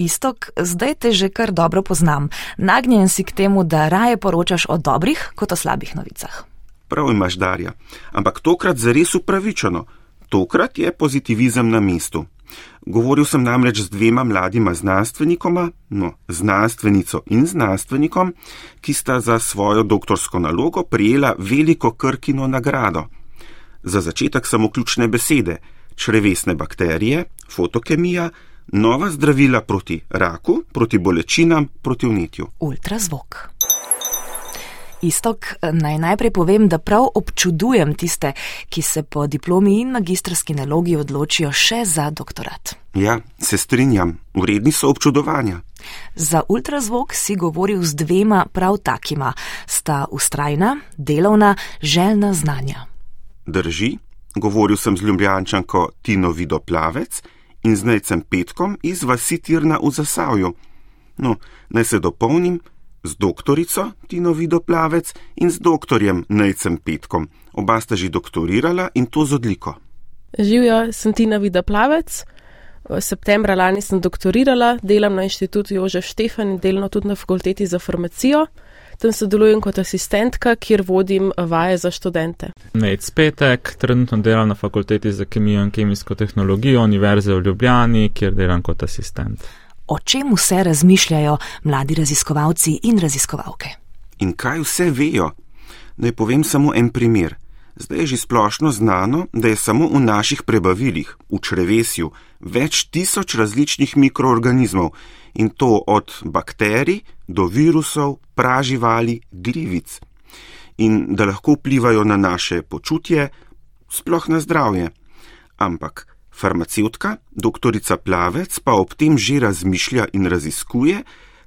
Istok, zdaj te že kar dobro poznam. Nagnjen si k temu, da raje poročaš o dobrih kot o slabih novicah. Prav imaš, Darja, ampak tokrat zares upravičeno. Tokrat je pozitivizem na mestu. Govoril sem namreč z dvema mladima znanstvenikoma, no, znanstvenico in znanstvenikom, ki sta za svojo doktorsko nalogo prijela veliko krkino nagrado. Za začetek samo ključne besede: črevesne bakterije, fotokemija, nova zdravila proti raku, proti bolečinam, proti vnetju. Ultrazvok. Istok, naj najprej povem, da prav občudujem tiste, ki se po diplomi in magistrski nalogi odločijo še za doktorat. Ja, se strinjam, vredni so občudovanja. Za ultrazvok si govoril z dvema prav takima, sta ustrajna, delovna, željna znanja. Drži, govoril sem z ljubljančanko Tino Vidoplavec in z nejcem Petkom iz vasi Tirna v Zasavju. No, naj se dopolnim, z doktorico Tino Vidoplavec in z doktorjem Nejcem Petkom. Oba sta že doktorirala in to z odliko. Živijo, sem Tina Vidoplavec. Septembra lani sem doktorirala, delam na inštitutu Jožef Štefan in delno tudi na fakulteti za farmacijo. Tam sodelujem kot asistentka, kjer vodim vaje za študente. Nec Petek, trenutno delam na fakulteti za kemijo in kemijsko tehnologijo Univerze v Ljubljani, kjer delam kot asistent o čem vse razmišljajo mladi raziskovalci in raziskovalke. In kaj vse vejo? Naj povem samo en primer. Zdaj je že splošno znano, da je samo v naših prebavilih, v črevesju, več tisoč različnih mikroorganizmov in to od bakterij do virusov, praživali, glivic. In da lahko vplivajo na naše počutje, sploh na zdravje. Ampak Farmacevtka, doktorica Plavec, pa ob tem že razmišlja in raziskuje,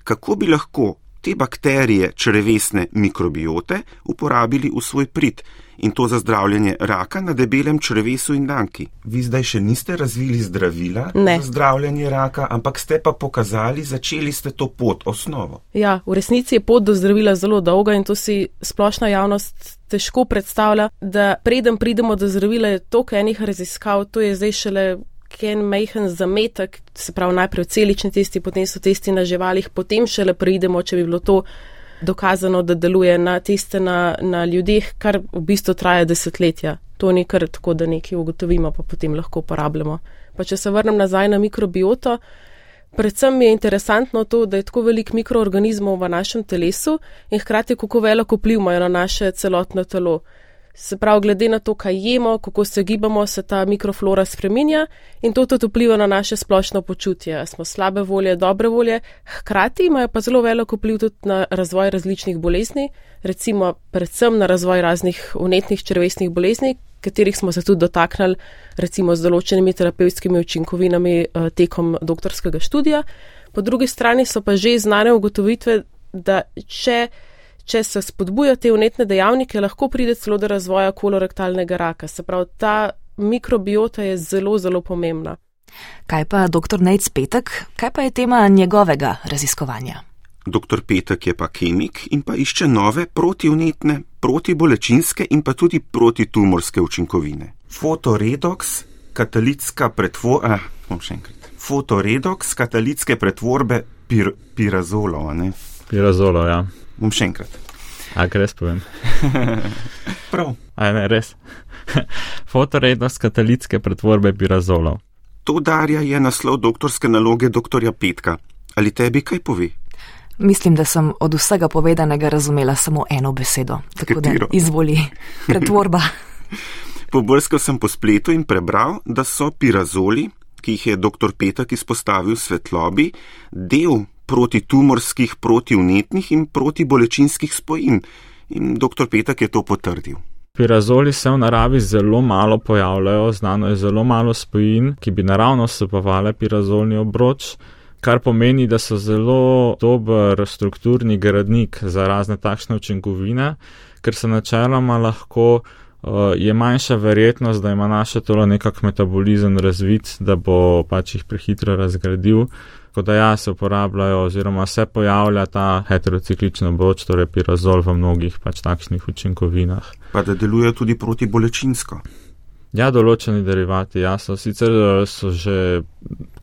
kako bi lahko te bakterije črevesne mikrobiote uporabili v svoj prid in to za zdravljenje raka na debelem črevesu in danki. Vi zdaj še niste razvili zdravila ne. za zdravljenje raka, ampak ste pa pokazali, začeli ste to pot, osnovo. Ja, v resnici je pot do zdravila zelo dolga in to si splošna javnost težko predstavlja, da preden pridemo do zdravila, je toliko enih raziskav, to je zdaj šele. En majhen zametek, se pravi, najprej celični testi, potem so testi na živalih, potem šele pridemo, če bi bilo to dokazano, da deluje na teste na, na ljudeh, kar v bistvu traja desetletja. To ni kar tako, da nekaj ugotovimo, pa potem lahko uporabljamo. Pa če se vrnem nazaj na mikrobioto, predvsem je interesantno to, da je tako velik mikroorganizmov v našem telesu in hkrati kako veliko vpliv imajo na naše celotno telo. Se pravi, glede na to, kaj jemo, kako se gibamo, se ta mikroflora spreminja in to tudi vpliva na naše splošno počutje. Smo slabe volje, dobre volje, hkrati imajo pa zelo veliko vpliv tudi na razvoj različnih bolezni, recimo predvsem na razvoj raznih unetnih črvesnih bolezni, katerih smo se tudi dotaknili, recimo z določenimi terapevtskimi učinkovinami eh, tekom doktorskega študija. Po drugi strani so pa že znane ugotovitve, da če če se spodbuja te unetne dejavnike, lahko pride celo do razvoja kolorektalnega raka. Se pravi, ta mikrobiota je zelo, zelo pomembna. Kaj pa dr. Nejc Petek, kaj pa je tema njegovega raziskovanja? Dr. Petek je pa kemik in pa išče nove protivnetne, protibolečinske in pa tudi protitumorske učinkovine. Fotoredox, katalitska pretvorba, eh, bom še enkrat. Fotoredox, katalitske pretvorbe pir, pirazolov, ne? Pirazolov, ja bom še enkrat. A, res povem. Prav. A, ne, res. Fotorednost katalitske pretvorbe pirazolov. To darja je naslov doktorske naloge dr. Petka. Ali tebi kaj pove? Mislim, da sem od vsega povedanega razumela samo eno besedo. Tako Katero? da izvoli pretvorba. Pobrskal sem po spletu in prebral, da so pirazoli, ki jih je dr. Petek izpostavil svetlobi, del protitumorskih, protivnetnih in protibolečinskih spojin. In dr. Petek je to potrdil. Pirazoli se v naravi zelo malo pojavljajo, znano je zelo malo spojin, ki bi naravno vsebovali pirazolni obroč, kar pomeni, da so zelo dober strukturni gradnik za razne takšne učinkovine, ker se načeloma lahko uh, je manjša verjetnost, da ima naše telo nekak metabolizem razvit, da bo pač jih prehitro razgradil. Tako da ja, se uporabljajo oziroma se pojavlja ta heterociklična obroč, torej pirazol v mnogih pač takšnih učinkovinah. Pa da deluje tudi proti bolečinsko. Ja, določeni derivati, ja, so sicer so že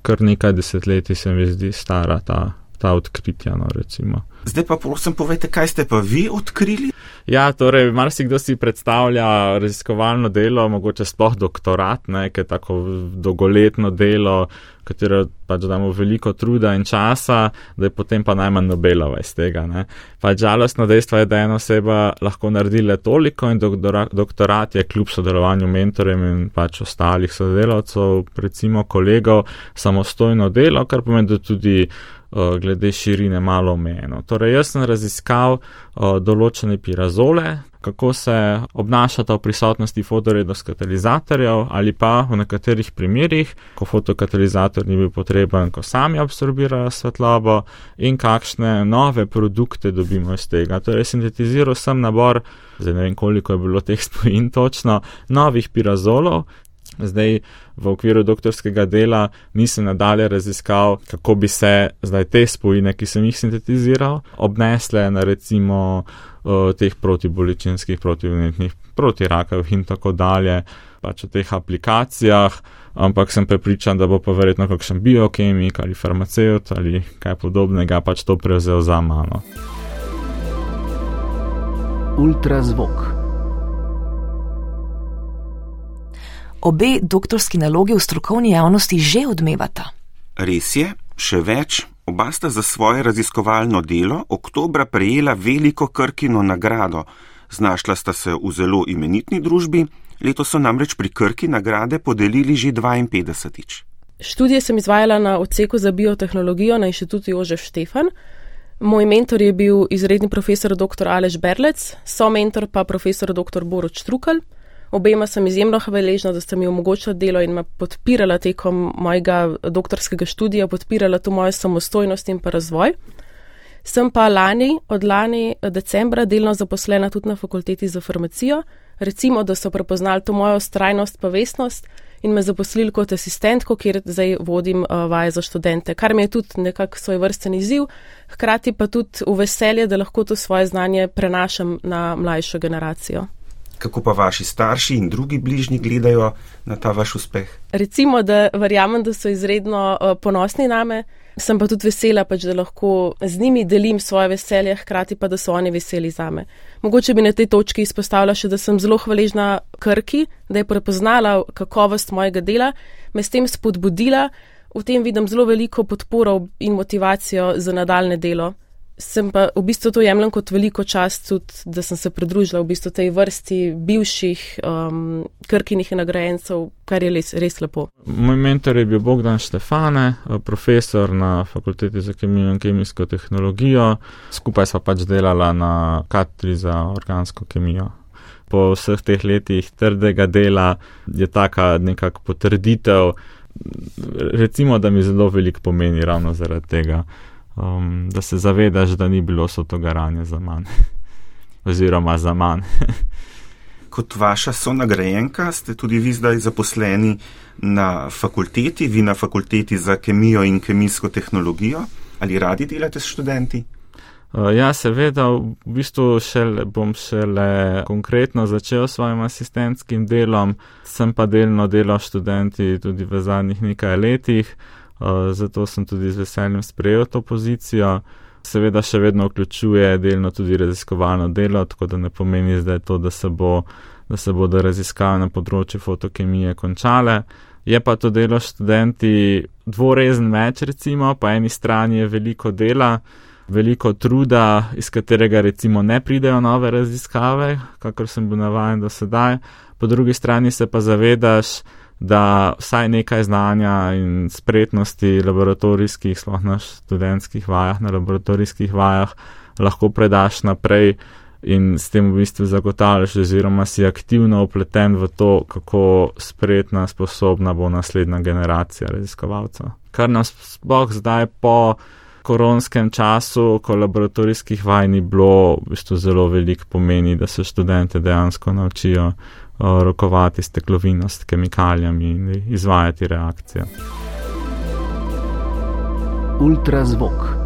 kar nekaj desetletij, se mi zdi, stara ta, ta odkritja. No, recimo. Zdaj pa prosim, povejte, kaj ste pa vi odkrili? Ja, torej, marsikdo si predstavlja raziskovalno delo, mogoče sploh doktorat, nekaj tako dolgoletno delo, katero pač damo veliko truda in časa, da je potem pa najmanj Nobelova iz tega. Ne. Pač žalostno dejstvo je, da ena oseba lahko naredi le toliko in doktorat je kljub sodelovanju mentorjem in pač ostalih sodelavcev, recimo kolegov, samostojno delo, kar pomeni, da tudi glede širine malo omejeno. Torej, jaz sem raziskal uh, določene pirazole, kako se obnašata v prisotnosti fotorednost katalizatorjev ali pa v nekaterih primerjih, ko fotokatalizator ni bil potreben, ko sami absorbirajo svetlobo in kakšne nove produkte dobimo iz tega. Torej, sintetiziral sem nabor, zdaj ne vem koliko je bilo teh spojin točno, novih pirazolov, Zdaj, v okviru doktorskega dela nisem nadalje raziskal, kako bi se zdaj te spojine, ki sem jih sintetiziral, obnesle na recimo uh, teh protiboličinskih, protivnetnih, protirakavih in tako dalje, pač o teh aplikacijah, ampak sem prepričan, da bo pa verjetno kakšen biokemik ali farmaceut ali kaj podobnega pač to prevzel za mano. Ultrazvok. Obe doktorski nalogi v strokovni javnosti že odmevata. Res je, še več, oba sta za svoje raziskovalno delo oktobra prejela veliko Krkino nagrado. Znašla sta se v zelo imenitni družbi, letos so namreč pri Krki nagrade podelili že 52. Študije sem izvajala na odseku za biotehnologijo na inštitutu Jožef Štefan. Moj mentor je bil izredni profesor dr. Aleš Berlec, so mentor pa profesor dr. Boroč Trukal. Obema sem izjemno hvaležna, da ste mi omogočili delo in me podpirala tekom mojega doktorskega študija, podpirala to mojo samostojnost in pa razvoj. Sem pa lani, od lani decembra, delno zaposlena tudi na fakulteti za farmacijo. Recimo, da so prepoznali to mojo strajnost pa vestnost in me zaposlili kot asistentko, kjer zdaj vodim uh, vaje za študente, kar mi je tudi nekako svoj vrsten izziv, hkrati pa tudi v veselje, da lahko to svoje znanje prenašam na mlajšo generacijo kako pa vaši starši in drugi bližnji gledajo na ta vaš uspeh? Recimo, da verjamem, da so izredno uh, ponosni name, sem pa tudi vesela, pač, da lahko z njimi delim svoje veselje, hkrati pa, da so oni veseli za me. Mogoče bi na tej točki izpostavila še, da sem zelo hvaležna Krki, da je prepoznala kakovost mojega dela, me s tem spodbudila, v tem vidim zelo veliko podporo in motivacijo za nadaljne delo sem pa v bistvu to jemljem kot veliko čast, tudi, da sem se pridružila v bistvu tej vrsti bivših um, krkinih nagrajencev, kar je res, res lepo. Moj mentor je bil Bogdan Štefane, eh, profesor na fakulteti za kemijo in kemijsko tehnologijo. Skupaj sva pač delala na katri za organsko kemijo. Po vseh teh letih trdega dela je taka nekakšna potrditev, recimo, da mi zelo veliko pomeni ravno zaradi tega um, da se zavedaš, da ni bilo sotogaranje za manj. Oziroma za manj. Kot vaša sonagrajenka ste tudi vi zdaj zaposleni na fakulteti, vi na fakulteti za kemijo in kemijsko tehnologijo. Ali radi delate s študenti? Uh, ja, seveda, v bistvu šele, bom šele konkretno začel s svojim asistentskim delom, sem pa delno delal študenti tudi v zadnjih nekaj letih. Eh, zato sem tudi z veseljem sprejel to pozicijo. Seveda še vedno vključuje delno tudi raziskovalno delo, tako da ne pomeni zdaj to, da se, bo, da se bodo raziskave na področju fotokemije končale. Je pa to delo študenti dvorezen meč, recimo, po eni strani je veliko dela, veliko truda, iz katerega recimo ne pridejo nove raziskave, kakor sem bil navajen do sedaj, po drugi strani se pa zavedaš, da vsaj nekaj znanja in spretnosti laboratorijskih, sploh na študentskih vajah, na laboratorijskih vajah, lahko predaš naprej in s tem v bistvu zagotavljaš, oziroma si aktivno upleten v to, kako spretna, sposobna bo naslednja generacija raziskovalcev. Kar nas sploh zdaj po koronskem času, ko laboratorijskih vaj ni bilo, v bistvu zelo velik pomeni, da se študente dejansko naučijo rokovati s teklovino, s kemikalijami in izvajati reakcije. Ultrazvok.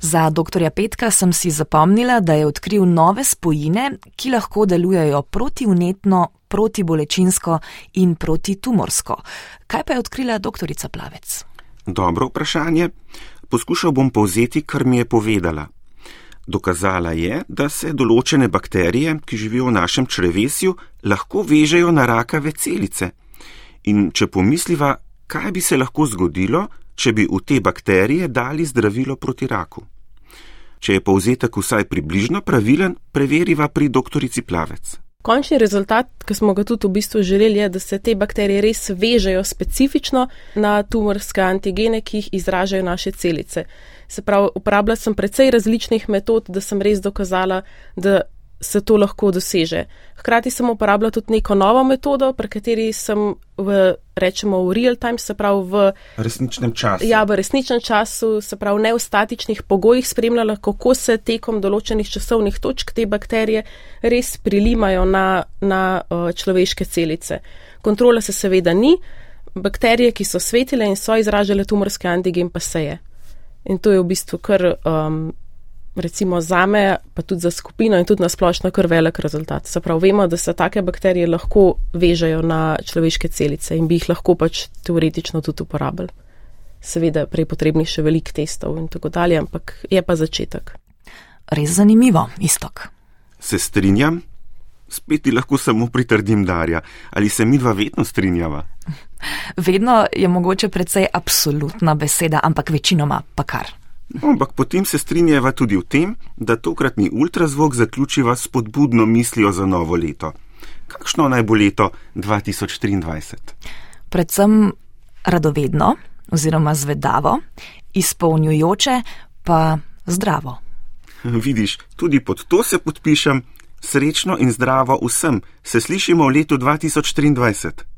Za dr. Petka sem si zapomnila, da je odkril nove spojine, ki lahko delujejo protivnetno, protibolečinsko in protitumorsko. Kaj pa je odkrila dr. Plavec? Dobro vprašanje. Poskušal bom povzeti, kar mi je povedala. Dokazala je, da se določene bakterije, ki živijo v našem črevesju, lahko vežejo na rakave celice. In če pomisliva, kaj bi se lahko zgodilo, če bi v te bakterije dali zdravilo proti raku. Če je povzetek vsaj približno pravilen, preveriva pri doktorici Plavec. Končni rezultat, ki smo ga tudi v bistvu želeli, je, da se te bakterije res vežejo specifično na tumorske antigene, ki jih izražajo naše celice. Se pravi, uporabljala sem precej različnih metod, da sem res dokazala, da se to lahko doseže. Hkrati sem uporabljala tudi neko novo metodo, pri kateri sem v, rečemo, v real time, se pravi v resničnem času. Ja, v resničnem času, se pravi ne v statičnih pogojih spremljala, kako se tekom določenih časovnih točk te bakterije res prilimajo na, na uh, človeške celice. Kontrola se seveda ni, bakterije, ki so svetile in so izražale tumorske antigen, pa se je. In to je v bistvu kar. Um, recimo za me, pa tudi za skupino in tudi na splošno kar velik rezultat. Se pravi, vemo, da se take bakterije lahko vežejo na človeške celice in bi jih lahko pač teoretično tudi uporabljali. Seveda, prej potrebnih še velik testov in tako dalje, ampak je pa začetek. Res zanimivo, istok. Se strinjam, spet ti lahko samo pritrdim, Darja, ali se mi dva vedno strinjava? Vedno je mogoče precej absolutna beseda, ampak večinoma pa kar. Ampak potem se strinjava tudi v tem, da tokratni ultrazvok zaključiva s podbudno mislijo za novo leto. Kakšno naj bo leto 2023? Predvsem radovedno oziroma zvedavo, izpolnjujoče pa zdravo. Vidiš, tudi pod to se podpišem, srečno in zdravo vsem, se slišimo v letu 2023.